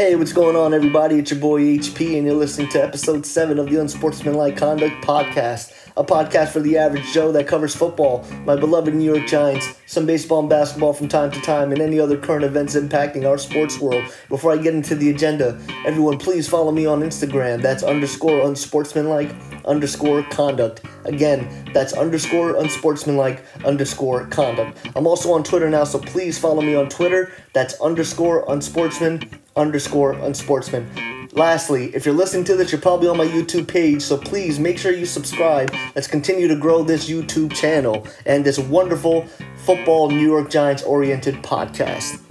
Hey, what's going on, everybody? It's your boy HP, and you're listening to episode 7 of the Unsportsmanlike Conduct Podcast, a podcast for the average Joe that covers football, my beloved New York Giants, some baseball and basketball from time to time, and any other current events impacting our sports world. Before I get into the agenda, everyone please follow me on Instagram. That's underscore unsportsmanlike underscore conduct. Again, that's underscore unsportsmanlike underscore conduct. I'm also on Twitter now, so please follow me on Twitter. That's underscore unsportsman underscore unsportsman. Lastly, if you're listening to this, you're probably on my YouTube page, so please make sure you subscribe. Let's continue to grow this YouTube channel and this wonderful football New York Giants oriented podcast.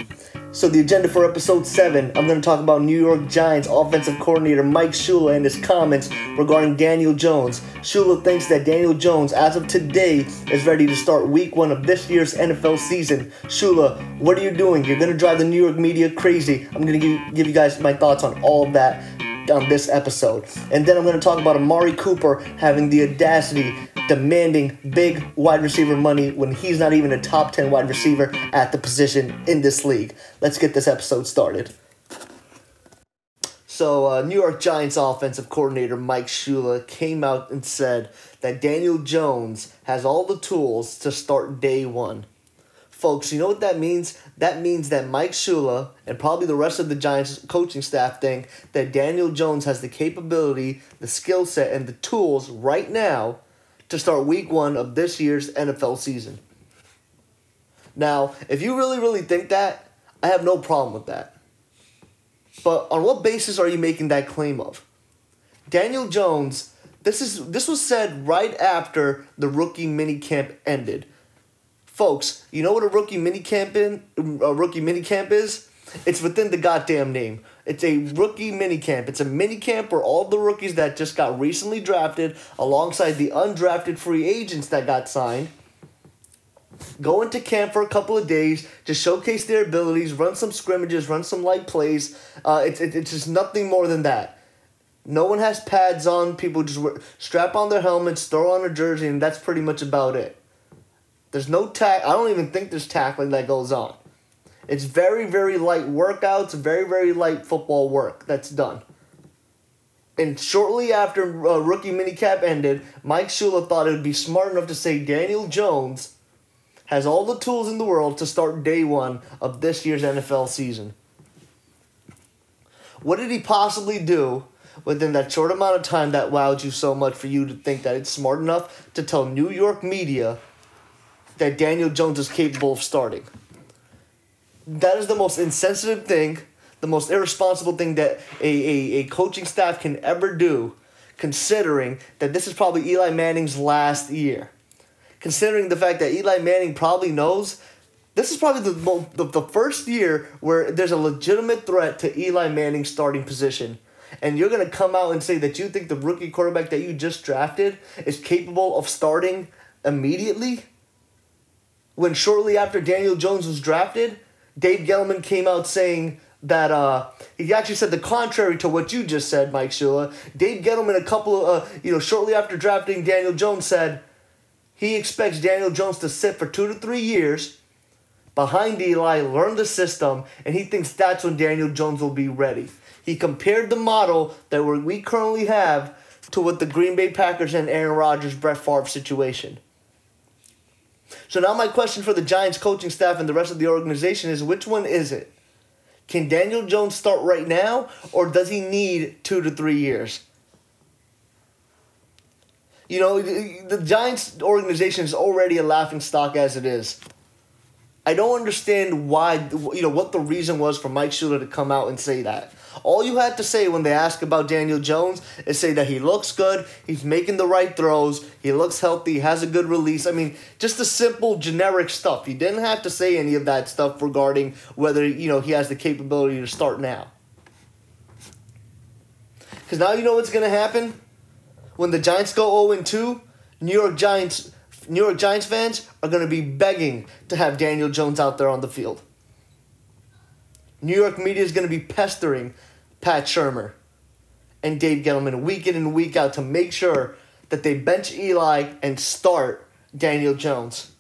So, the agenda for episode 7, I'm going to talk about New York Giants offensive coordinator Mike Shula and his comments regarding Daniel Jones. Shula thinks that Daniel Jones, as of today, is ready to start week one of this year's NFL season. Shula, what are you doing? You're going to drive the New York media crazy. I'm going to give, give you guys my thoughts on all of that on this episode. And then I'm going to talk about Amari Cooper having the audacity demanding big wide receiver money when he's not even a top 10 wide receiver at the position in this league. Let's get this episode started. So, uh, New York Giants offensive coordinator Mike Shula came out and said that Daniel Jones has all the tools to start day one. Folks, you know what that means? That means that Mike Shula and probably the rest of the Giants coaching staff think that Daniel Jones has the capability, the skill set, and the tools right now to start week one of this year's NFL season. Now, if you really, really think that, I have no problem with that. But on what basis are you making that claim of? Daniel Jones, this is this was said right after the rookie minicamp ended folks, you know what a rookie minicamp in a rookie minicamp is? It's within the goddamn name. It's a rookie minicamp. It's a minicamp where all the rookies that just got recently drafted, alongside the undrafted free agents that got signed, go into camp for a couple of days, to showcase their abilities, run some scrimmages, run some light plays. Uh, it's, it, it's just nothing more than that. No one has pads on. People just wear, strap on their helmets, throw on a jersey, and that's pretty much about it. There's no tack. I don't even think there's tackling that goes on. It's very, very light workouts, very, very light football work that's done. And shortly after uh, rookie minicamp ended, Mike Shula thought it would be smart enough to say Daniel Jones has all the tools in the world to start day one of this year's NFL season. What did he possibly do within that short amount of time that wowed you so much for you to think that it's smart enough to tell New York media that Daniel Jones is capable of starting. That is the most insensitive thing, the most irresponsible thing that a, a, a coaching staff can ever do, considering that this is probably Eli Manning's last year. Considering the fact that Eli Manning probably knows this is probably the, the, the first year where there's a legitimate threat to Eli Manning's starting position. And you're going to come out and say that you think the rookie quarterback that you just drafted is capable of starting immediately? when shortly after Daniel Jones was drafted, Dave Gettleman came out saying that uh, he actually said the contrary to what you just said, Mike Shula. Dave Gettleman, a couple of, uh, you know, shortly after drafting Daniel Jones, said he expects Daniel Jones to sit for two to three years behind Eli, learn the system, and he thinks that's when Daniel Jones will be ready. He compared the model that we currently have to what the Green Bay Packers and Aaron Rodgers, Brett Favre situation. So now my question for the Giants coaching staff and the rest of the organization is which one is it? Can Daniel Jones start right now or does he need 2 to 3 years? You know, the Giants organization is already a laughing stock as it is. I don't understand why, you know, what the reason was for Mike Shula to come out and say that. All you had to say when they ask about Daniel Jones is say that he looks good, he's making the right throws, he looks healthy, has a good release. I mean, just the simple generic stuff. You didn't have to say any of that stuff regarding whether, you know, he has the capability to start now. Cuz now you know what's going to happen when the Giants go 0 2, New York Giants New York Giants fans are going to be begging to have Daniel Jones out there on the field. New York media is going to be pestering Pat Shurmur and Dave Gettleman week in and week out to make sure that they bench Eli and start Daniel Jones.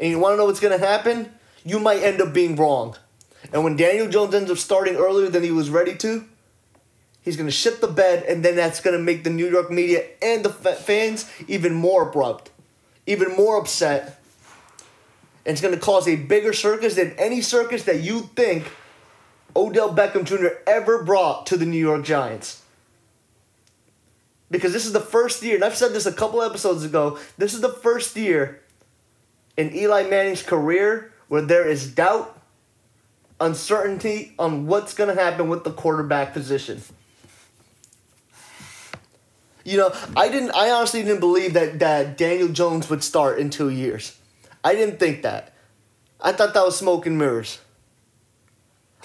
And you want to know what's going to happen? You might end up being wrong. And when Daniel Jones ends up starting earlier than he was ready to, he's going to shit the bed, and then that's going to make the New York media and the fans even more abrupt, even more upset. And it's going to cause a bigger circus than any circus that you think Odell Beckham Jr. ever brought to the New York Giants. Because this is the first year, and I've said this a couple episodes ago, this is the first year in Eli Manning's career where there is doubt, uncertainty on what's going to happen with the quarterback position. You know, I didn't. I honestly didn't believe that that Daniel Jones would start in two years. I didn't think that. I thought that was smoke and mirrors.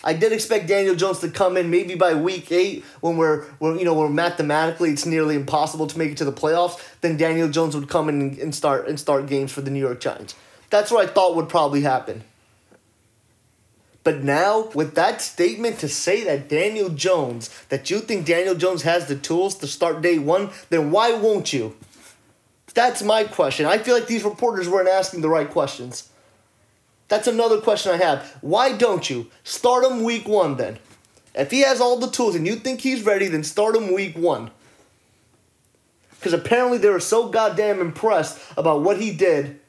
I did expect Daniel Jones to come in maybe by week eight when we're, we're you know we're mathematically it's nearly impossible to make it to the playoffs. Then Daniel Jones would come in and start and start games for the New York Giants. That's what I thought would probably happen. But now, with that statement to say that Daniel Jones, that you think Daniel Jones has the tools to start day one, then why won't you? That's my question. I feel like these reporters weren't asking the right questions. That's another question I have. Why don't you start him week one then? If he has all the tools and you think he's ready, then start him week one. Because apparently they were so goddamn impressed about what he did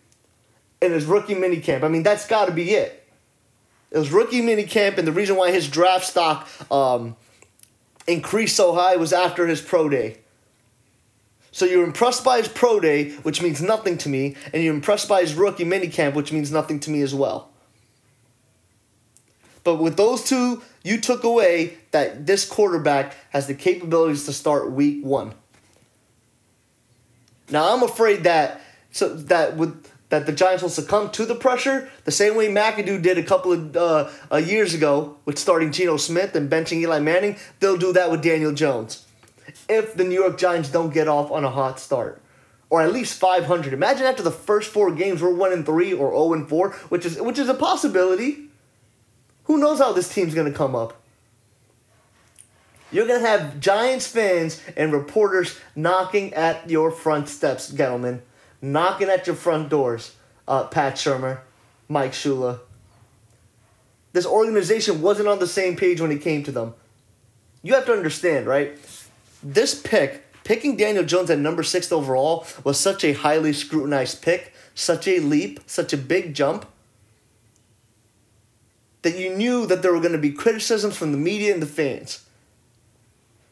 in his rookie minicamp. I mean, that's got to be it. It was rookie minicamp, and the reason why his draft stock um, increased so high was after his pro day. So you're impressed by his pro day, which means nothing to me, and you're impressed by his rookie minicamp, which means nothing to me as well. But with those two, you took away that this quarterback has the capabilities to start week one. Now I'm afraid that so that with that the Giants will succumb to the pressure the same way McAdoo did a couple of uh, uh, years ago with starting Geno Smith and benching Eli Manning. They'll do that with Daniel Jones if the New York Giants don't get off on a hot start. Or at least 500. Imagine after the first four games we're 1 and 3 or 0 and 4, which is which is a possibility. Who knows how this team's going to come up? You're going to have Giants fans and reporters knocking at your front steps, gentlemen. Knocking at your front doors. Uh, Pat Shurmur, Mike Shula. This organization wasn't on the same page when it came to them. You have to understand, right? This pick, picking Daniel Jones at number six overall, was such a highly scrutinized pick, such a leap, such a big jump, that you knew that there were going to be criticisms from the media and the fans.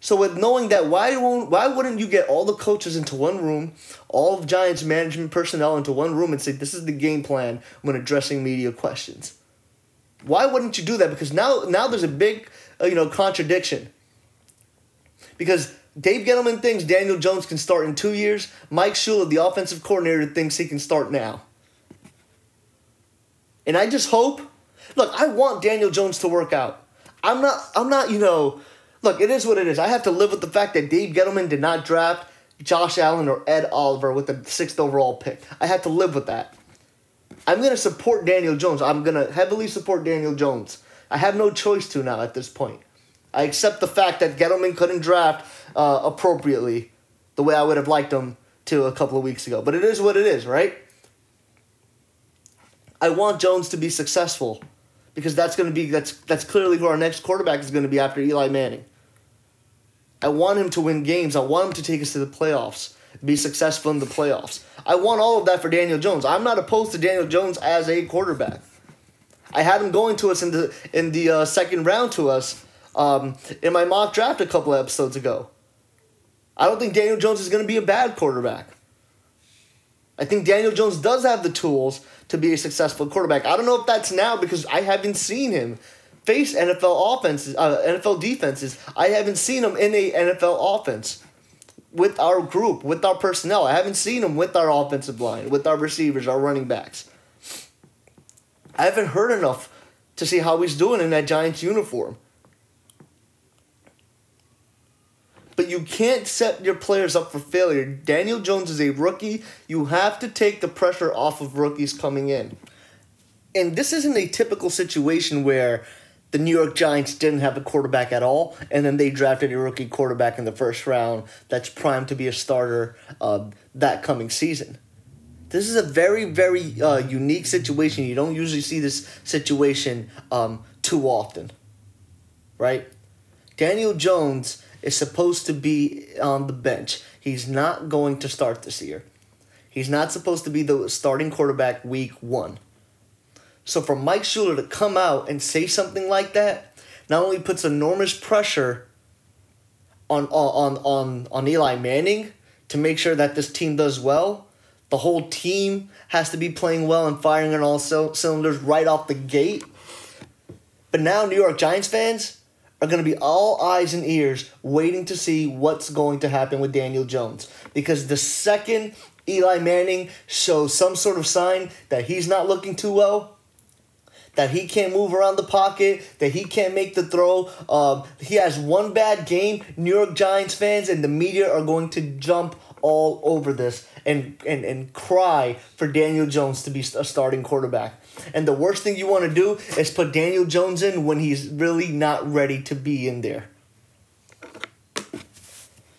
So with knowing that, why won't why wouldn't you get all the coaches into one room, all of Giants management personnel into one room and say this is the game plan when addressing media questions? Why wouldn't you do that? Because now now there's a big uh, you know contradiction. Because Dave Gettleman thinks Daniel Jones can start in two years. Mike Shula, the offensive coordinator, thinks he can start now. And I just hope. Look, I want Daniel Jones to work out. I'm not. I'm not. You know. Look, it is what it is. I have to live with the fact that Dave Gettleman did not draft Josh Allen or Ed Oliver with the sixth overall pick. I have to live with that. I'm gonna support Daniel Jones. I'm gonna heavily support Daniel Jones. I have no choice to now at this point. I accept the fact that Gettleman couldn't draft uh, appropriately the way I would have liked him to a couple of weeks ago. But it is what it is, right? I want Jones to be successful because that's going to be that's that's clearly who our next quarterback is going to be after Eli Manning. I want him to win games. I want him to take us to the playoffs, be successful in the playoffs. I want all of that for Daniel Jones. I'm not opposed to Daniel Jones as a quarterback. I had him going to us in the in the uh, second round to us um, in my mock draft a couple episodes ago. I don't think Daniel Jones is going to be a bad quarterback. I think Daniel Jones does have the tools to be a successful quarterback. I don't know if that's now because I haven't seen him face NFL offenses, uh, NFL defenses. I haven't seen him in a NFL offense with our group, with our personnel. I haven't seen him with our offensive line, with our receivers, our running backs. I haven't heard enough to see how he's doing in that Giants uniform. But you can't set your players up for failure. Daniel Jones is a rookie. You have to take the pressure off of rookies coming in. And this isn't a typical situation where the New York Giants didn't have a quarterback at all, and then they drafted a rookie quarterback in the first round that's primed to be a starter uh, that coming season. This is a very, very uh, unique situation. You don't usually see this situation um, too often. Right? Daniel Jones is supposed to be on the bench. He's not going to start this year. He's not supposed to be the starting quarterback week one. So for Mike Shula to come out and say something like that, not only puts enormous pressure on on on on Eli Manning to make sure that this team does well, the whole team has to be playing well and firing on all cylinders right off the gate. But now New York Giants fans are going to be all eyes and ears waiting to see what's going to happen with Daniel Jones. Because the second Eli Manning shows some sort of sign that he's not looking too well, that he can't move around the pocket, that he can't make the throw. Um, he has one bad game. New York Giants fans and the media are going to jump all over this and, and, and cry for Daniel Jones to be a starting quarterback. And the worst thing you want to do is put Daniel Jones in when he's really not ready to be in there.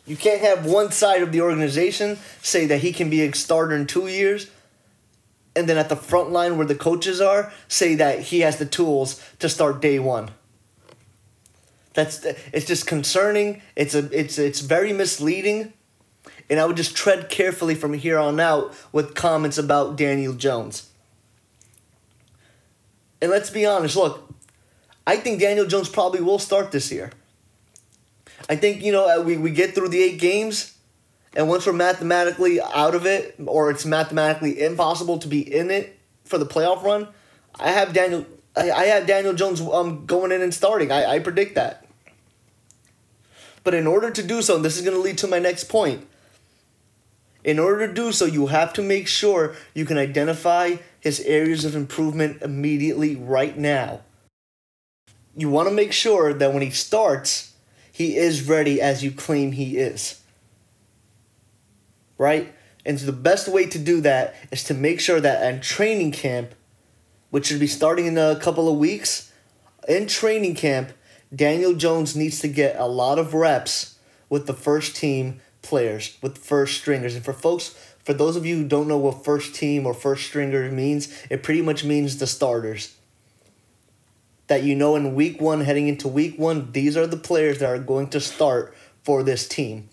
You can't have one side of the organization say that he can be a starter in two years, and then at the front line where the coaches are, say that he has the tools to start day one. That's it's just concerning. It's a it's it's very misleading, and I would just tread carefully from here on out with comments about Daniel Jones. And let's be honest, look, I think Daniel Jones probably will start this year. I think, you know, uh, we, we get through the eight games, and once we're mathematically out of it, or it's mathematically impossible to be in it for the playoff run, I have Daniel I, I have Daniel Jones um going in and starting. I, I predict that. But in order to do so, and this is gonna lead to my next point. In order to do so, you have to make sure you can identify his areas of improvement immediately right now. You want to make sure that when he starts, he is ready as you claim he is. Right? And so the best way to do that is to make sure that at training camp, which should be starting in a couple of weeks, in training camp, Daniel Jones needs to get a lot of reps with the first team players, with first stringers. And for folks for those of you who don't know what first team or first stringer means, it pretty much means the starters. That you know in week one, heading into week one, these are the players that are going to start for this team.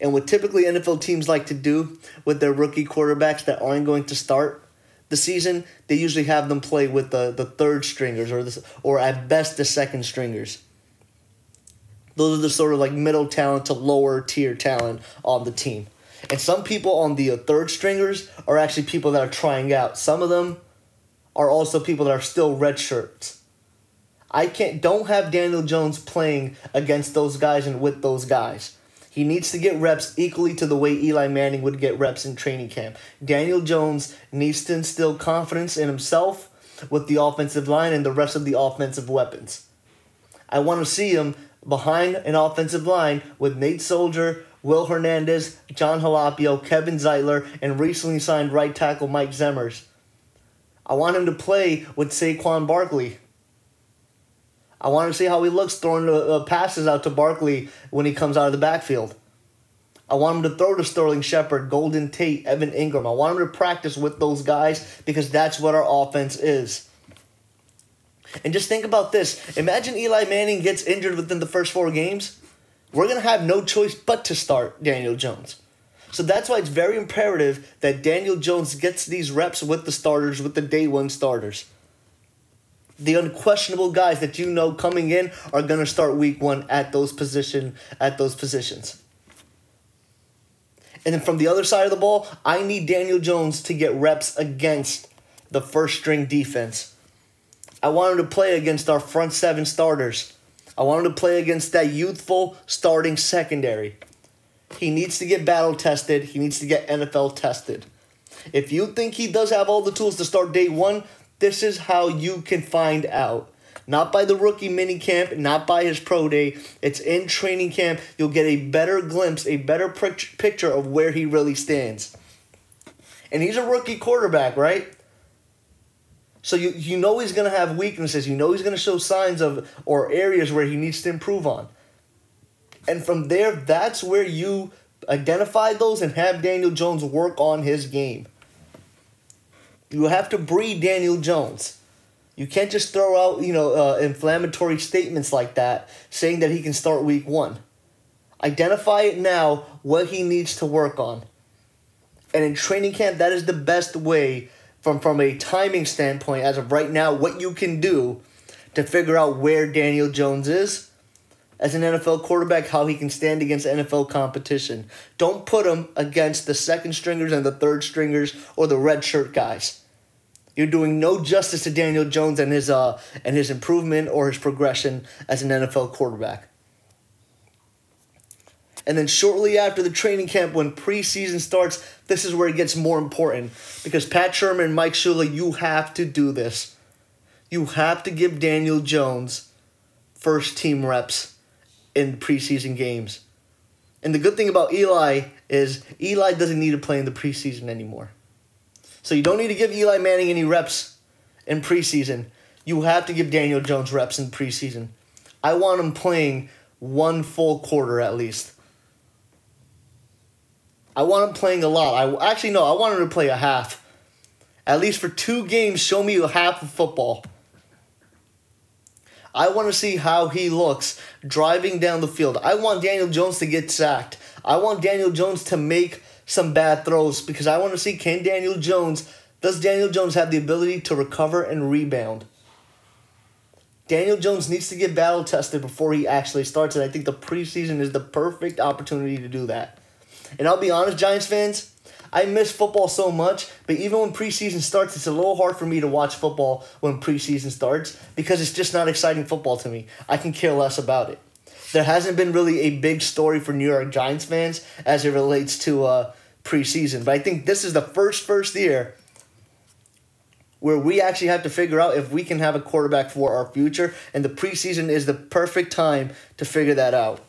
And what typically NFL teams like to do with their rookie quarterbacks that aren't going to start the season, they usually have them play with the, the third stringers or this or at best the second stringers. Those are the sort of like middle talent to lower tier talent on the team. And some people on the third stringers are actually people that are trying out. Some of them are also people that are still red shirts. I can't don't have Daniel Jones playing against those guys and with those guys. He needs to get reps equally to the way Eli Manning would get reps in training camp. Daniel Jones needs to instill confidence in himself with the offensive line and the rest of the offensive weapons. I want to see him behind an offensive line with Nate Solder, Will Hernandez, Jon Halapio, Kevin Zeitler, and recently signed right tackle Mike Zemmers. I want him to play with Saquon Barkley. I want to see how he looks throwing uh, passes out to Barkley when he comes out of the backfield. I want him to throw to Sterling Shepard, Golden Tate, Evan Engram. I want him to practice with those guys because that's what our offense is. And just think about this. Imagine Eli Manning gets injured within the first four games we're going to have no choice but to start Daniel Jones. So that's why it's very imperative that Daniel Jones gets these reps with the starters, with the day one starters. The unquestionable guys that you know coming in are going to start week one at those position at those positions. And then from the other side of the ball, I need Daniel Jones to get reps against the first string defense. I want him to play against our front seven starters. I want him to play against that youthful starting secondary. He needs to get battle tested. He needs to get NFL tested. If you think he does have all the tools to start day one, this is how you can find out. Not by the rookie mini camp, not by his pro day. It's in training camp. You'll get a better glimpse, a better picture of where he really stands. And he's a rookie quarterback, right? So you, you know he's going to have weaknesses. You know he's going to show signs of or areas where he needs to improve on. And from there, that's where you identify those and have Daniel Jones work on his game. You have to breed Daniel Jones. You can't just throw out, you know, uh, inflammatory statements like that saying that he can start week one. Identify it now what he needs to work on. And in training camp, that is the best way from, from a timing standpoint, as of right now, what you can do to figure out where Daniel Jones is as an NFL quarterback, how he can stand against NFL competition. Don't put him against the second stringers and the third stringers or the red shirt guys. You're doing no justice to Daniel Jones and his uh and his improvement or his progression as an NFL quarterback. And then shortly after the training camp, when preseason starts, this is where it gets more important. Because Pat Shurmur, Mike Shula, you have to do this. You have to give Daniel Jones first team reps in preseason games. And the good thing about Eli is Eli doesn't need to play in the preseason anymore. So you don't need to give Eli Manning any reps in preseason. You have to give Daniel Jones reps in preseason. I want him playing one full quarter at least. I want him playing a lot. I actually no, I want him to play a half. At least for two games, show me a half of football. I want to see how he looks driving down the field. I want Daniel Jones to get sacked. I want Daniel Jones to make some bad throws because I want to see can Daniel Jones does Daniel Jones have the ability to recover and rebound? Daniel Jones needs to get battle tested before he actually starts, and I think the preseason is the perfect opportunity to do that. And I'll be honest, Giants fans, I miss football so much, but even when preseason starts, it's a little hard for me to watch football when preseason starts because it's just not exciting football to me. I can care less about it. There hasn't been really a big story for New York Giants fans as it relates to uh, preseason, but I think this is the first first year where we actually have to figure out if we can have a quarterback for our future, and the preseason is the perfect time to figure that out.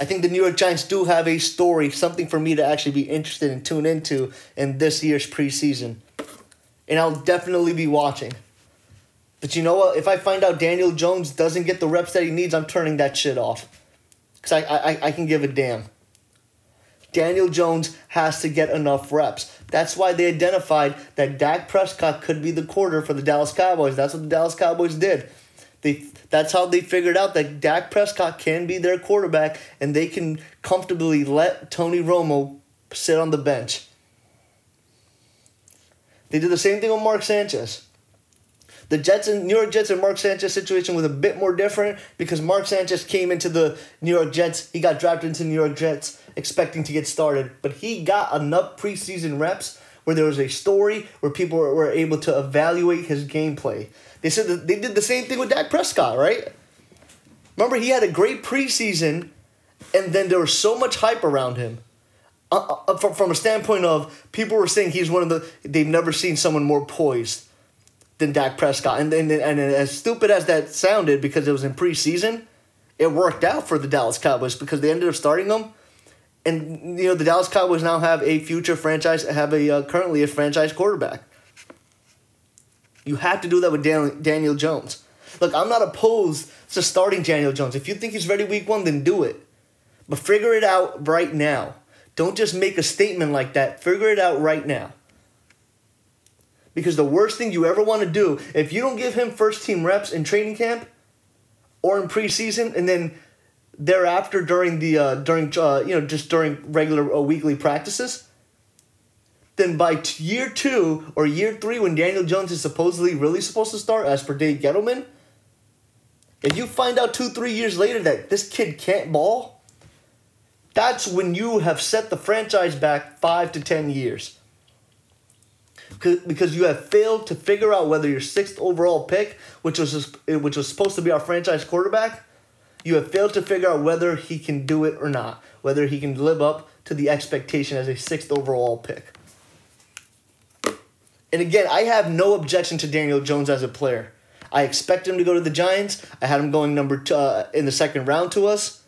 I think the New York Giants do have a story, something for me to actually be interested and tune into in this year's preseason. And I'll definitely be watching. But you know what? If I find out Daniel Jones doesn't get the reps that he needs, I'm turning that shit off. Because I, I, I can give a damn. Daniel Jones has to get enough reps. That's why they identified that Dak Prescott could be the quarter for the Dallas Cowboys. That's what the Dallas Cowboys did. They that's how they figured out that Dak Prescott can be their quarterback and they can comfortably let Tony Romo sit on the bench. They did the same thing with Mark Sanchez. The Jets and New York Jets and Mark Sanchez situation was a bit more different because Mark Sanchez came into the New York Jets. He got drafted into New York Jets expecting to get started, but he got enough preseason reps where there was a story where people were, were able to evaluate his gameplay. They said that they did the same thing with Dak Prescott, right? Remember, he had a great preseason, and then there was so much hype around him. Uh, uh, from, from a standpoint of people were saying he's one of the they've never seen someone more poised than Dak Prescott, and and, and as stupid as that sounded because it was in preseason, it worked out for the Dallas Cowboys because they ended up starting him, and you know the Dallas Cowboys now have a future franchise have a uh, currently a franchise quarterback. You have to do that with Dan- Daniel Jones. Look, I'm not opposed to starting Daniel Jones. If you think he's ready week one, then do it. But figure it out right now. Don't just make a statement like that. Figure it out right now. Because the worst thing you ever want to do, if you don't give him first team reps in training camp or in preseason, and then thereafter during the uh, during uh, you know just during regular uh, weekly practices, then by t- year two or year three, when Daniel Jones is supposedly really supposed to start, as per Dave Gettleman, if you find out two, three years later that this kid can't ball, that's when you have set the franchise back five to ten years. Because you have failed to figure out whether your sixth overall pick, which was eh, which was supposed to be our franchise quarterback, you have failed to figure out whether he can do it or not, whether he can live up to the expectation as a sixth overall pick. And again, I have no objection to Daniel Jones as a player. I expect him to go to the Giants. I had him going number two uh, in the second round to us.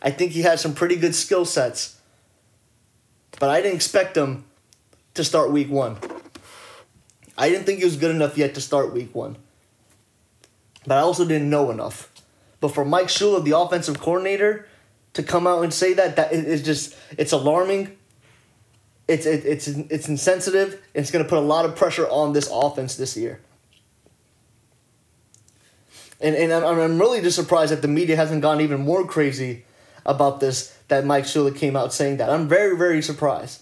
I think he has some pretty good skill sets. But I didn't expect him to start week one. I didn't think he was good enough yet to start week one. But I also didn't know enough. But for Mike Shula, the offensive coordinator, to come out and say that, that is just, it's alarming it's it, it's it's insensitive. It's going to put a lot of pressure on this offense this year. And, and I'm, I'm really just surprised that the media hasn't gone even more crazy about this, that Mike Shula came out saying that. I'm very, very surprised.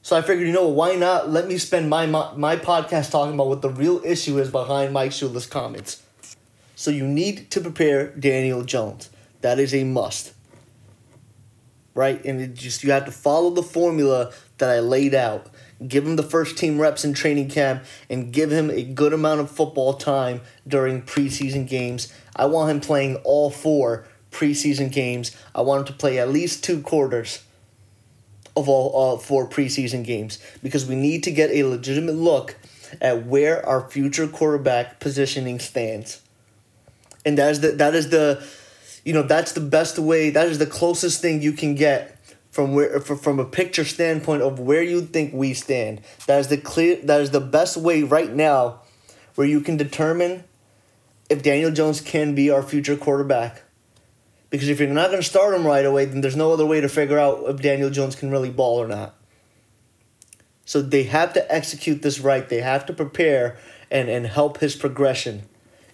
So I figured, you know, why not let me spend my, my, my podcast talking about what the real issue is behind Mike Shula's comments. So you need to prepare Daniel Jones. That is a must. Right? And it just you have to follow the formula that I laid out. Give him the first team reps in training camp and give him a good amount of football time during preseason games. I want him playing all four preseason games. I want him to play at least two quarters of all uh, four preseason games because we need to get a legitimate look at where our future quarterback positioning stands. And that is the that is the you know that's the best way that is the closest thing you can get from where uh, from a picture standpoint of where you think we stand. That is the clear that is the best way right now where you can determine if Daniel Jones can be our future quarterback. Because if you're not going to start him right away, then there's no other way to figure out if Daniel Jones can really ball or not. So they have to execute this right. They have to prepare and, and help his progression.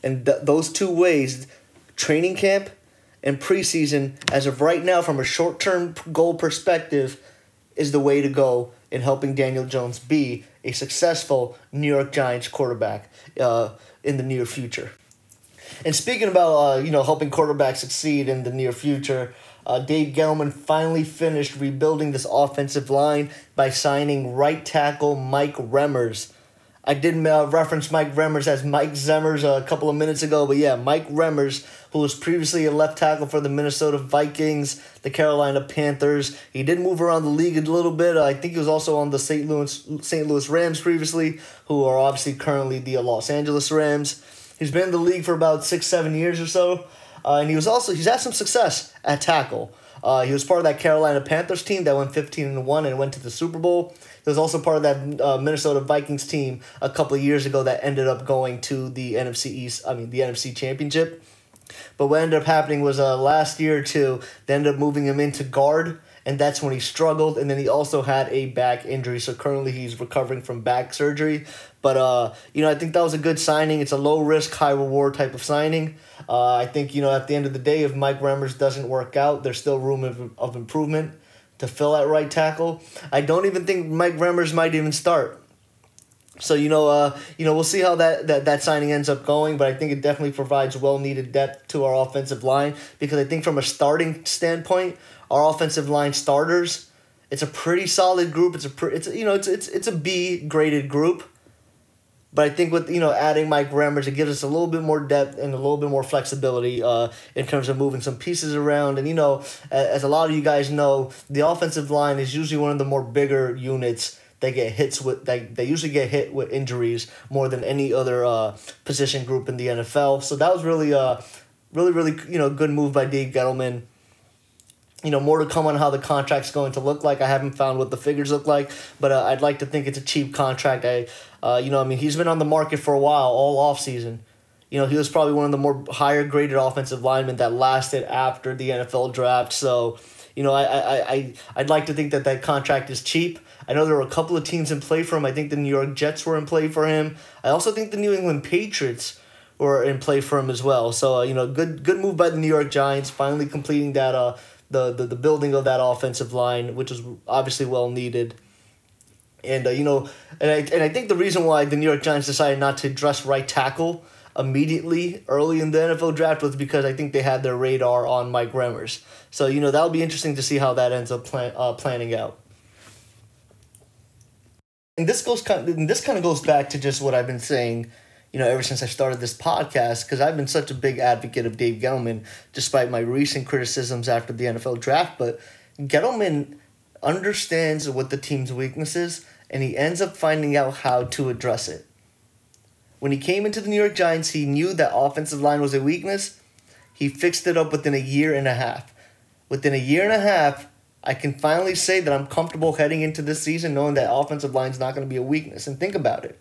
And th- those two ways, training camp and preseason, as of right now, from a short term goal perspective, is the way to go in helping Daniel Jones be a successful New York Giants quarterback uh, in the near future. And speaking about uh, you know helping quarterbacks succeed in the near future, uh, Dave Gettleman finally finished rebuilding this offensive line by signing right tackle Mike Remmers I did uh, reference Mike Remmers as Mike Zemmers a couple of minutes ago, but yeah, Mike Remmers, who was previously a left tackle for the Minnesota Vikings, the Carolina Panthers. He did move around the league a little bit. I think he was also on the St. Louis St. Louis Rams previously, who are obviously currently the Los Angeles Rams. He's been in the league for about six, seven years or so, uh, and he was also he's had some success at tackle. Uh, he was part of that Carolina Panthers team that went fifteen and one and went to the Super Bowl. He was also part of that uh, Minnesota Vikings team a couple of years ago that ended up going to the NFC East. I mean, the NFC Championship. But what ended up happening was uh, last year or two, they ended up moving him into guard, and that's when he struggled. And then he also had a back injury, so currently he's recovering from back surgery. But uh, you know, I think that was a good signing. It's a low risk, high reward type of signing. Uh, I think you know at the end of the day, if Mike Remmers doesn't work out, there's still room of, of improvement to fill at right tackle. I don't even think Mike Remmers might even start. So you know, uh, you know, we'll see how that, that that signing ends up going, but I think it definitely provides well needed depth to our offensive line because I think from a starting standpoint, our offensive line starters, it's a pretty solid group. It's a pre- it's you know it's it's it's a B graded group. But I think with you know adding Mike Remmers, it gives us a little bit more depth and a little bit more flexibility uh, in terms of moving some pieces around. And you know, as a lot of you guys know, the offensive line is usually one of the more bigger units. They get hits with they, they usually get hit with injuries more than any other uh, position group in the NFL. So that was really uh really really you know good move by Dave Gettleman you know, more to come on how the contract's going to look like. I haven't found what the figures look like, but uh, I'd like to think it's a cheap contract. I, uh, you know, I mean, he's been on the market for a while, all off season. You know, he was probably one of the more higher graded offensive linemen that lasted after the NFL draft. So, you know, I, I, I, I'd like to think that that contract is cheap. I know there were a couple of teams in play for him. I think the New York Jets were in play for him. I also think the New England Patriots were in play for him as well. So, uh, you know, good good move by the New York Giants, finally completing that uh, the, the, the building of that offensive line, which is obviously well needed. And uh, you know, and I and I think the reason why the New York Giants decided not to address right tackle immediately early in the NFL draft was because I think they had their radar on Mike Remmers. So you know that'll be interesting to see how that ends up plan, uh, planning out. And this goes kind of, and this kind of goes back to just what I've been saying you know, ever since I started this podcast, because I've been such a big advocate of Dave Gettleman, despite my recent criticisms after the NFL draft. But Gettleman understands what the team's weakness is, and he ends up finding out how to address it. When he came into the New York Giants, he knew that offensive line was a weakness. He fixed it up within a year and a half. Within a year and a half, I can finally say that I'm comfortable heading into this season knowing that offensive line is not going to be a weakness. And think about it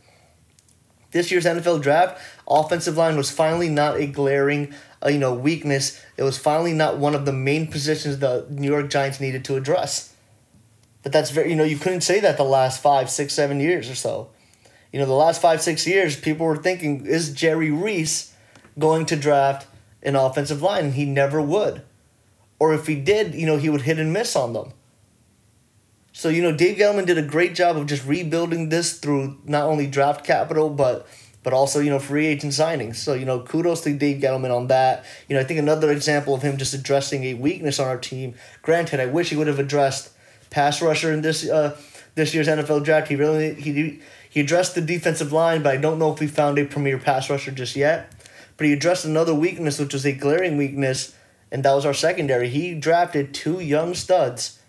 this year's NFL draft, offensive line was finally not a glaring, uh, you know, weakness. It was finally not one of the main positions the New York Giants needed to address. But that's very, you know, you couldn't say that the last five, six, seven years or so. You know, the last five, six years, people were thinking, is Jerry Reese going to draft an offensive line, and he never would. Or if he did, you know, he would hit and miss on them. So, you know, Dave Gettleman did a great job of just rebuilding this through not only draft capital, but but also, you know, free agent signings. So, you know, kudos to Dave Gettleman on that. You know, I think another example of him just addressing a weakness on our team. Granted, I wish he would have addressed pass rusher in this uh, this year's NFL draft. He really he he addressed the defensive line, but I don't know if we found a premier pass rusher just yet. But he addressed another weakness, which was a glaring weakness, and that was our secondary. He drafted two young studs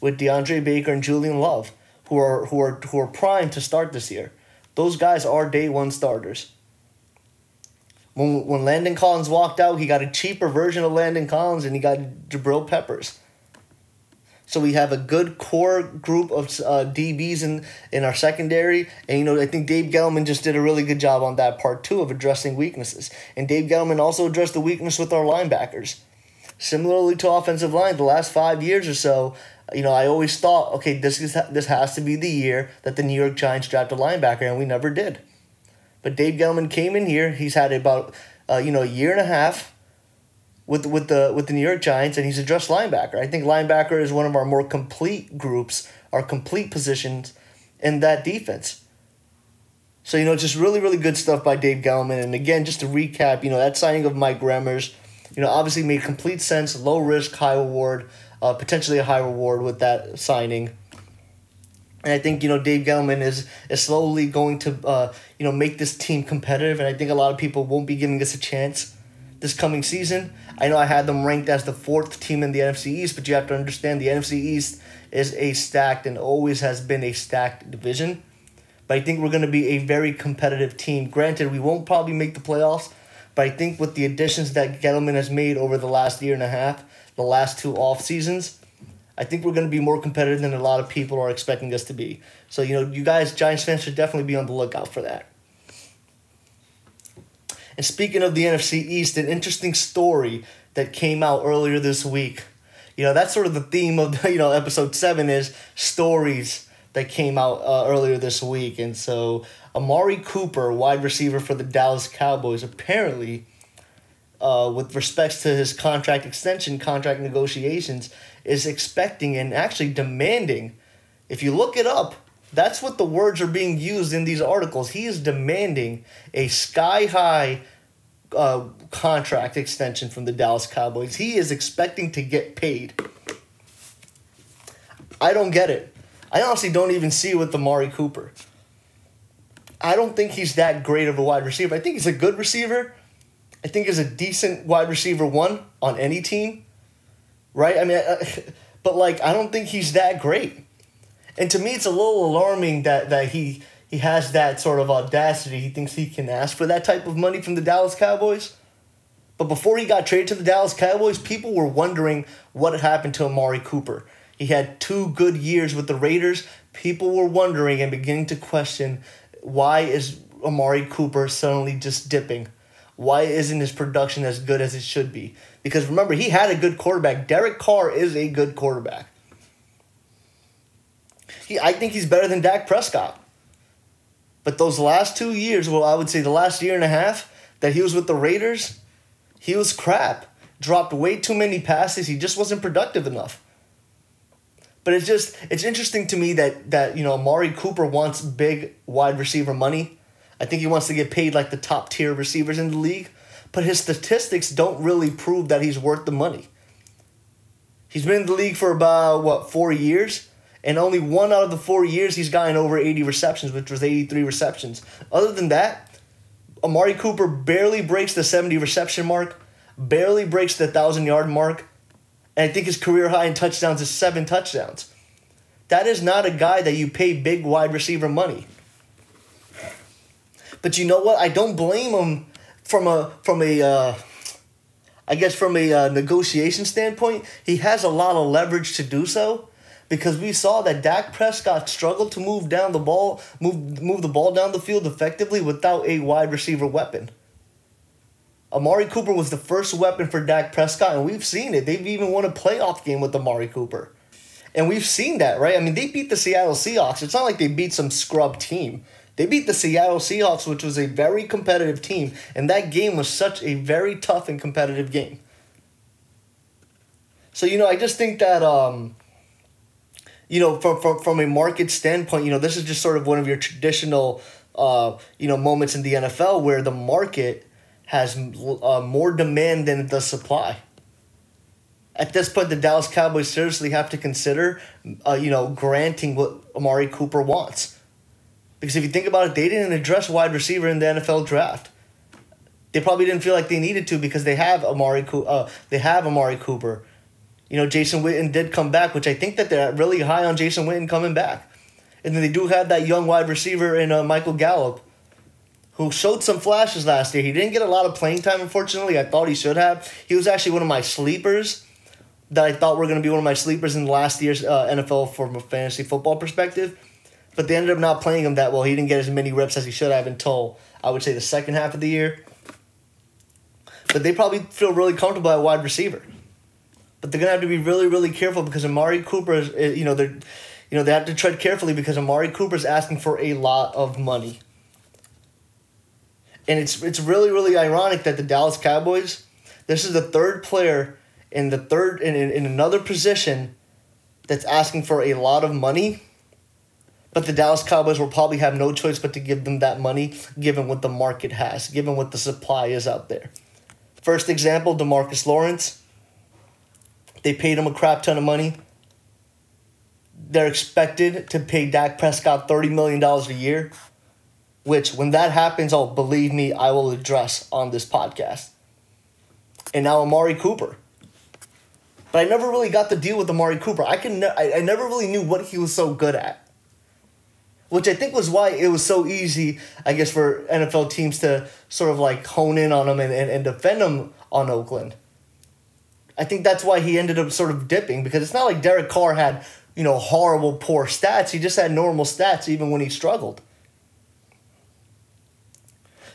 with DeAndre Baker and Julian Love, who are who are who are primed to start this year. Those guys are day one starters. When when Landon Collins walked out, he got a cheaper version of Landon Collins and he got Jabril Peppers. So we have a good core group of uh, DBs in, in our secondary. And, you know, I think Dave Gettleman just did a really good job on that part, too, of addressing weaknesses. And Dave Gettleman also addressed the weakness with our linebackers. Similarly to offensive line, the last five years or so, you know, I always thought, okay, this is this has to be the year that the New York Giants draft a linebacker, and we never did. But Dave Gettleman came in here. He's had about uh, you know a year and a half with with the with the New York Giants, and he's addressed linebacker. I think linebacker is one of our more complete groups, our complete positions in that defense. So you know, just really really good stuff by Dave Gettleman. And again, just to recap, you know that signing of Mike Remmers, you know, obviously made complete sense. Low risk, high reward uh, potentially a high reward with that signing. And I think you know Dave Gettleman is is slowly going to uh, you know make this team competitive, and I think a lot of people won't be giving us a chance this coming season. I know I had them ranked as the fourth team in the NFC East, but you have to understand the NFC East is a stacked and always has been a stacked division. But I think we're going to be a very competitive team. Granted, we won't probably make the playoffs, but I think with the additions that Gettleman has made over the last year and a half, the last two off seasons, I think we're going to be more competitive than a lot of people are expecting us to be. So, you know, you guys, Giants fans, should definitely be on the lookout for that. And speaking of the NFC East, an interesting story that came out earlier this week. You know, that's sort of the theme of, you know, episode seven is stories that came out uh, earlier this week. And so, Amari Cooper, wide receiver for the Dallas Cowboys, apparently uh, with respects to his contract extension, contract negotiations, is expecting and actually demanding. If you look it up, that's what the words are being used in these articles. He is demanding a sky high uh, contract extension from the Dallas Cowboys. He is expecting to get paid. I don't get it. I honestly don't even see it with Amari Cooper. I don't think he's that great of a wide receiver. I think he's a good receiver. I think is a decent wide receiver one on any team, right? I mean, but like I don't think he's that great. And to me, it's a little alarming that that he he has that sort of audacity. He thinks he can ask for that type of money from the Dallas Cowboys. But before he got traded to the Dallas Cowboys, people were wondering what had happened to Amari Cooper. He had two good years with the Raiders. People were wondering and beginning to question why is Amari Cooper suddenly just dipping? Why isn't his production as good as it should be? Because remember, he had a good quarterback. Derek Carr is a good quarterback. He, I think he's better than Dak Prescott. But those last two years, well, I would say the last year and a half that he was with the Raiders, he was crap. Dropped way too many passes. He just wasn't productive enough. But it's just it's interesting to me that that you know Amari Cooper wants big wide receiver money I think he wants to get paid like the top tier receivers in the league, but his statistics don't really prove that he's worth the money. He's been in the league for about, what, four years? And only one out of the four years he's gotten over 80 receptions, which was 83 receptions. Other than that, Amari Cooper barely breaks the 70 reception mark, barely breaks the 1,000 yard mark, and I think his career high in touchdowns is seven touchdowns. That is not a guy that you pay big wide receiver money. But you know what? I don't blame him from a from a uh, I guess from a uh, negotiation standpoint. He has a lot of leverage to do so because we saw that Dak Prescott struggled to move down the ball, move move the ball down the field effectively without a wide receiver weapon. Amari Cooper was the first weapon for Dak Prescott, and we've seen it. They've even won a playoff game with Amari Cooper. And we've seen that, right? I mean, they beat the Seattle Seahawks. It's not like they beat some scrub team. They beat the Seattle Seahawks, which was a very competitive team, and that game was such a very tough and competitive game. So you know, I just think that um, you know, from from from a market standpoint, you know, this is just sort of one of your traditional uh, you know moments in the NFL where the market has uh, more demand than the supply. At this point, the Dallas Cowboys seriously have to consider, uh, you know, granting what Amari Cooper wants. Because if you think about it, they didn't address wide receiver in the NFL draft. They probably didn't feel like they needed to because they have Amari, uh, they have Amari Cooper. You know, Jason Witten did come back, which I think that they're really high on Jason Witten coming back. And then they do have that young wide receiver in uh, Michael Gallup, who showed some flashes last year. He didn't get a lot of playing time, unfortunately. I thought he should have. He was actually one of my sleepers that I thought were going to be one of my sleepers in last year's uh, NFL from a fantasy football perspective. But they ended up not playing him that well. He didn't get as many reps as he should have until, I would say, the second half of the year. But they probably feel really comfortable at wide receiver. But they're to have to be really, really careful because Amari Cooper is, you know, they're you know, they have to tread carefully because Amari Cooper is asking for a lot of money. And it's it's really, really ironic that the Dallas Cowboys, this is the third player in the third in, in, in another position that's asking for a lot of money. But the Dallas Cowboys will probably have no choice but to give them that money given what the market has, given what the supply is out there. First example, DeMarcus Lawrence. They paid him a crap ton of money they're expected to pay Dak Prescott $30 million a year, which when that happens, oh, believe me, I will address on this podcast. And now Amari Cooper. But I never really got to deal with Amari Cooper. I can ne- I, I never really knew what he was so good at. Which I think was why it was so easy, I guess, for NFL teams to sort of like hone in on him and, and, and defend him on Oakland. I think that's why he ended up sort of dipping because it's not like Derek Carr had you know, horrible, poor stats. He just had normal stats even when he struggled.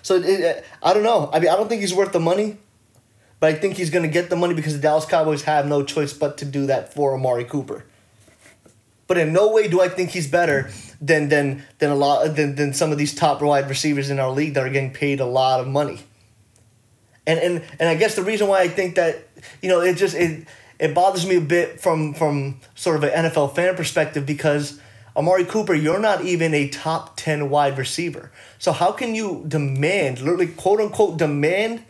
So it, I don't know. I mean, I don't think he's worth the money, but I think he's going to get the money because the Dallas Cowboys have no choice but to do that for Amari Cooper. But in no way do I think he's better than than than a lot than, than some of these top wide receivers in our league that are getting paid a lot of money. And and and I guess the reason why I think that you know it just it it bothers me a bit from from sort of an NFL fan perspective because Amari Cooper, you're not even a top 10 wide receiver. So how can you demand, literally quote unquote demand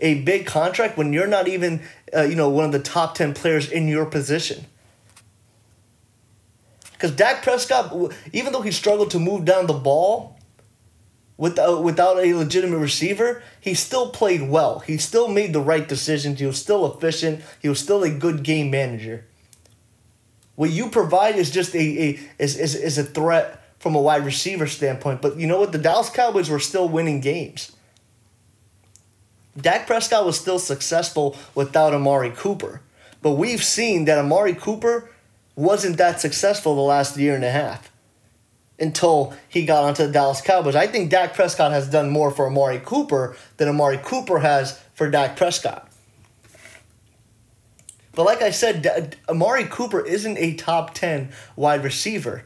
a big contract when you're not even uh, you know one of the top 10 players in your position? Cuz Dak Prescott even though he struggled to move down the ball, without uh, without a legitimate receiver, he still played well. He still made the right decisions. He was still efficient. He was still a good game manager. What you provide is just a, a is, is, is a threat from a wide receiver standpoint. But you know what? The Dallas Cowboys were still winning games. Dak Prescott was still successful without Amari Cooper. But we've seen that Amari Cooper wasn't that successful the last year and a half until he got onto the Dallas Cowboys. I think Dak Prescott has done more for Amari Cooper than Amari Cooper has for Dak Prescott. But like I said, Amari Cooper isn't a top 10 wide receiver.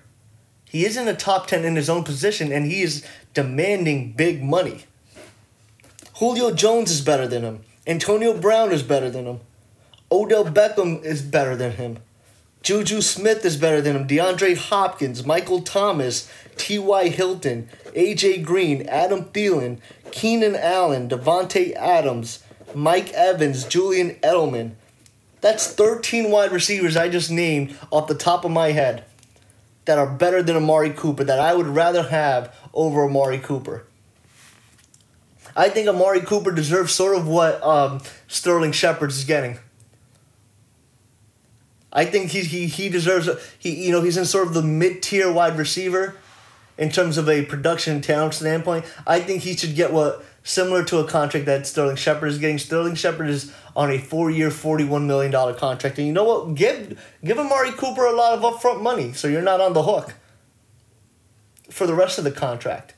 He isn't a top 10 in his own position, and he is demanding big money. Julio Jones is better than him. Antonio Brown is better than him. Odell Beckham is better than him. Juju Smith is better than him. DeAndre Hopkins, Michael Thomas, T.Y. Hilton, A.J. Green, Adam Thielen, Keenan Allen, Davante Adams, Mike Evans, Julian Edelman. That's 13 wide receivers I just named off the top of my head that are better than Amari Cooper, that I would rather have over Amari Cooper. I think Amari Cooper deserves sort of what um, Sterling Shepard is getting. I think he he he deserves a, he you know he's in sort of the mid tier wide receiver, in terms of a production talent standpoint. I think he should get what similar to a contract that Sterling Shepard is getting. Sterling Shepard is on a four year, forty one million dollar contract, and you know what? Give give Amari Cooper a lot of upfront money, so you're not on the hook for the rest of the contract.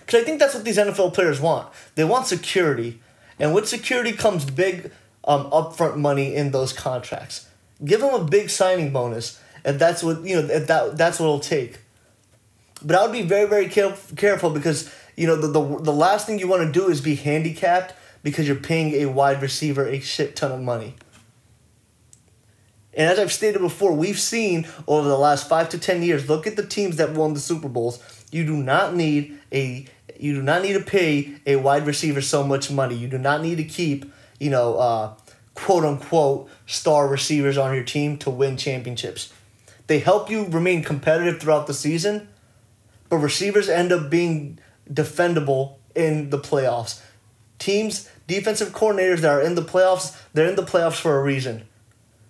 Because I think that's what these NFL players want. They want security, and with security comes big um, upfront money in those contracts. Give them a big signing bonus if that's what you know. If that that's what it'll take. But I would be very, very caref- careful because, you know, the, the, the last thing you want to do is be handicapped because you're paying a wide receiver a shit ton of money. And as I've stated before, we've seen over the last five to ten years, look at the teams that won the Super Bowls. You do not need a you do not need to pay a wide receiver so much money. You do not need to keep, you know, uh, quote unquote star receivers on your team to win championships. They help you remain competitive throughout the season, but receivers end up being defendable in the playoffs. Teams, defensive coordinators that are in the playoffs, they're in the playoffs for a reason.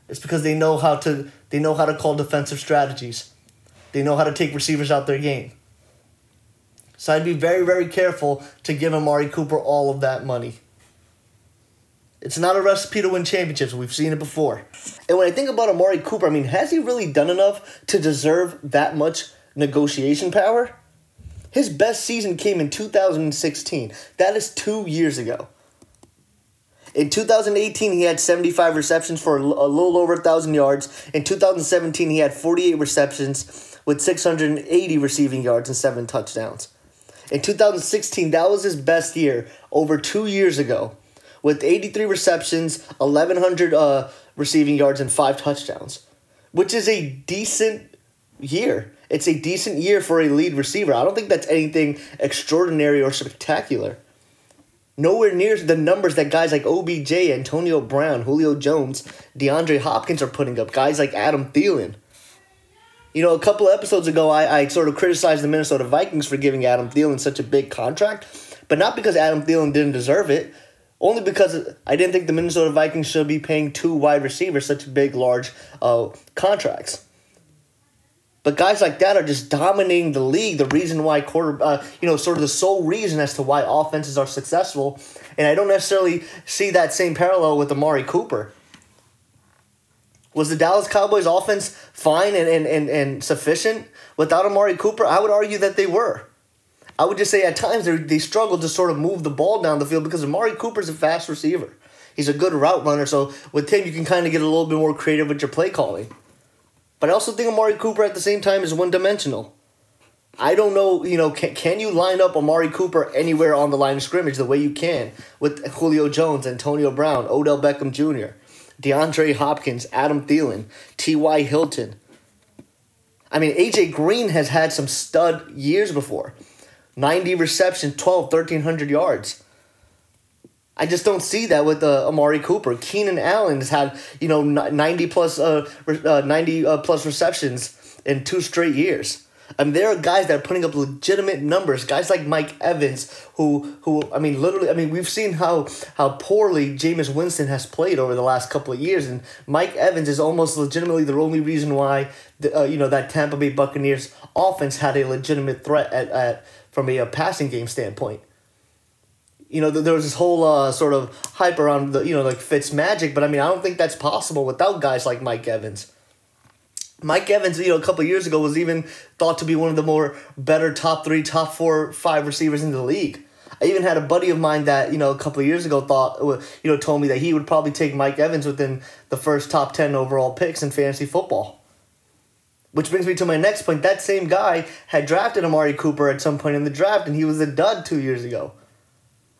It's because they know how to they know how to call defensive strategies. They know how to take receivers out their game. So I'd be very, very careful to give Amari Cooper all of that money. It's not a recipe to win championships. We've seen it before. And when I think about Amari Cooper, I mean, has he really done enough to deserve that much negotiation power? His best season came in 2016. That is two years ago. In 2018, he had 75 receptions for a little over 1,000 yards. In 2017, he had 48 receptions with 680 receiving yards and seven touchdowns. In 2016, that was his best year over two years ago, with 83 receptions, 1,100 uh, receiving yards, and five touchdowns, which is a decent year. It's a decent year for a lead receiver. I don't think that's anything extraordinary or spectacular. Nowhere near the numbers that guys like OBJ, Antonio Brown, Julio Jones, DeAndre Hopkins are putting up. Guys like Adam Thielen. You know, a couple episodes ago, I, I sort of criticized the Minnesota Vikings for giving Adam Thielen such a big contract, but not because Adam Thielen didn't deserve it, only because I didn't think the Minnesota Vikings should be paying two wide receivers such big, large uh, contracts. But guys like that are just dominating the league. The reason why quarter, uh, you know, sort of the sole reason as to why offenses are successful. And I don't necessarily see that same parallel with Amari Cooper. Was the Dallas Cowboys offense fine and, and, and, and sufficient without Amari Cooper? I would argue that they were. I would just say at times they, struggled to sort of move the ball down the field because Amari Cooper's a fast receiver. He's a good route runner, so with him you can kind of get a little bit more creative with your play calling. But I also think Amari Cooper at the same time is one dimensional. I don't know, you know, can, can you line up Amari Cooper anywhere on the line of scrimmage the way you can with Julio Jones, Antonio Brown, Odell Beckham Jr., DeAndre Hopkins, Adam Thielen, T.Y. Hilton? I mean, A.J. Green has had some stud years before 90 receptions, 12, 1,300 yards. I just don't see that with uh, Amari Cooper. Keenan Allen has had you know ninety plus uh, uh ninety uh, plus receptions in two straight years. I mean, there are guys that are putting up legitimate numbers. Guys like Mike Evans, who who I mean, literally, I mean, we've seen how how poorly Jameis Winston has played over the last couple of years, and Mike Evans is almost legitimately the only reason why the, uh, you know that Tampa Bay Buccaneers offense had a legitimate threat at, at from a, a passing game standpoint you know, there was this whole uh, sort of hype around the, you know, like Fitz magic, but I mean, I don't think that's possible without guys like Mike Evans. Mike Evans, you know, a couple years ago was even thought to be one of the more better top three, top four, five receivers in the league. I even had a buddy of mine that you know a couple of years ago thought uh, you know told me that he would probably take Mike Evans within the first top ten overall picks in fantasy football. Which brings me to my next point. That same guy had drafted Amari Cooper at some point in the draft, and he was a dud two years ago.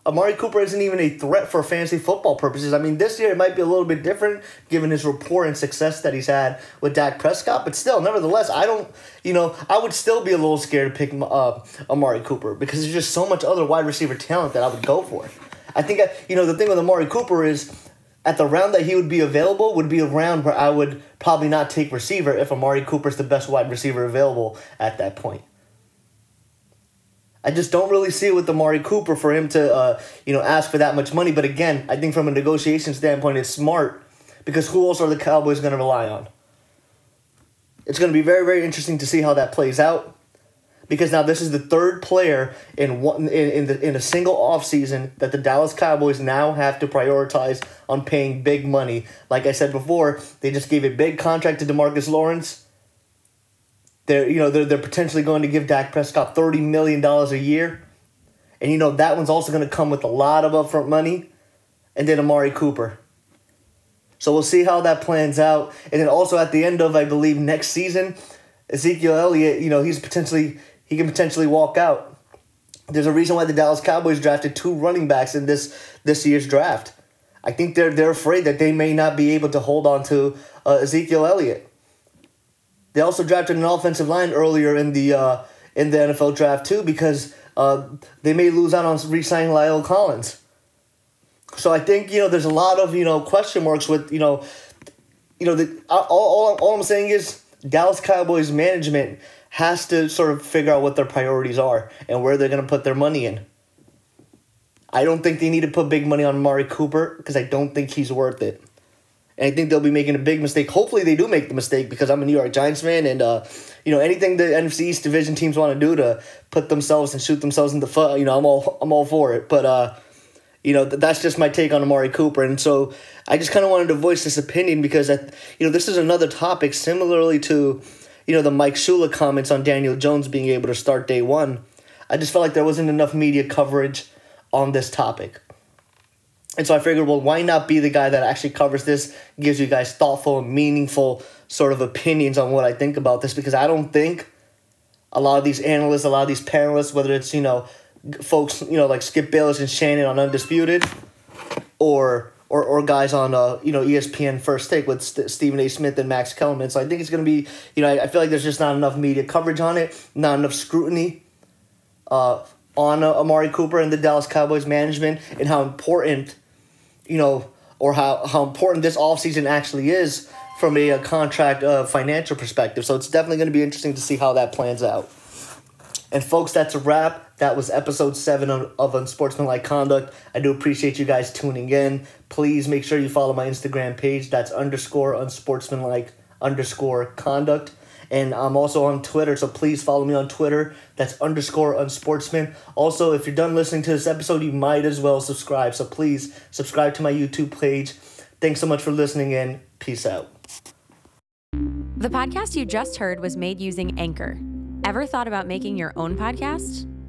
Amari Cooper isn't even a threat for fantasy football purposes. I mean, this year it might be a little bit different given his rapport and success that he's had with Dak Prescott, but still, nevertheless, I don't, you know, I would still be a little scared to pick uh, Amari Cooper because there's just so much other wide receiver talent that I would go for. I think, I, you know, the thing with Amari Cooper is at the round that he would be available would be a round where I would probably not take receiver if Amari Cooper's the best wide receiver available at that point. I just don't really see it with Amari Cooper for him to, uh, you know, ask for that much money. But again, I think from a negotiation standpoint, it's smart because who else are the Cowboys going to rely on? It's going to be very, very interesting to see how that plays out. Because now this is the third player in one in, in the in a single offseason that the Dallas Cowboys now have to prioritize on paying big money. Like I said before, they just gave a big contract to DeMarcus Lawrence they're you know they're, they're potentially going to give Dak Prescott thirty million dollars a year, and you know that one's also going to come with a lot of upfront money, and then Amari Cooper. So we'll see how that plans out, and then also at the end of I believe next season, Ezekiel Elliott, you know he's potentially he can potentially walk out. There's a reason why the Dallas Cowboys drafted two running backs in this this year's draft. I think they're they're afraid that they may not be able to hold on to uh, Ezekiel Elliott. They also drafted an offensive line earlier in the uh, in the NFL draft too because uh, they may lose out on re-signing La'el Collins. So I think you know there's a lot of you know question marks with you know, you know the all, all, all I'm saying is Dallas Cowboys management has to sort of figure out what their priorities are and where they're going to put their money in. I don't think they need to put big money on Mari Cooper because I don't think he's worth it. And I think they'll be making a big mistake. Hopefully, they do make the mistake because I'm a New York Giants fan, and uh, you know anything the NFC East division teams want to do to put themselves and shoot themselves in the foot, you know, I'm all I'm all for it. But uh, you know, th- that's just my take on Amari Cooper, and so I just kind of wanted to voice this opinion because I, you know, this is another topic similarly to, you know, the Mike Shula comments on Daniel Jones being able to start day one. I just felt like there wasn't enough media coverage on this topic. And so I figured, well, why not be the guy that actually covers this, gives you guys thoughtful and meaningful sort of opinions on what I think about this? Because I don't think a lot of these analysts, a lot of these panelists, whether it's, you know, folks, you know, like Skip Bayless and Shannon on Undisputed, or or, or guys on uh, you know ESPN First Take with St- Stephen A. Smith and Max Kellerman. So I think it's going to be you know I, I, feel like there's just not enough media coverage on it, not enough scrutiny uh, on uh, Amari Cooper and the Dallas Cowboys management and how important you know or how, how important this offseason actually is from a, a contract uh, financial perspective. So it's definitely going to be interesting to see how that plans out. And folks, that's a wrap. That was episode seven of, of Unsportsmanlike Conduct. I do appreciate you guys tuning in. Please make sure you follow my Instagram page. That's underscore unsportsmanlike underscore conduct. And I'm also on Twitter, so please follow me on Twitter. That's underscore unsportsman. Also, if you're done listening to this episode, you might as well subscribe. So please subscribe to my YouTube page. Thanks so much for listening in. Peace out. The podcast you just heard was made using Anchor. Ever thought about making your own podcast?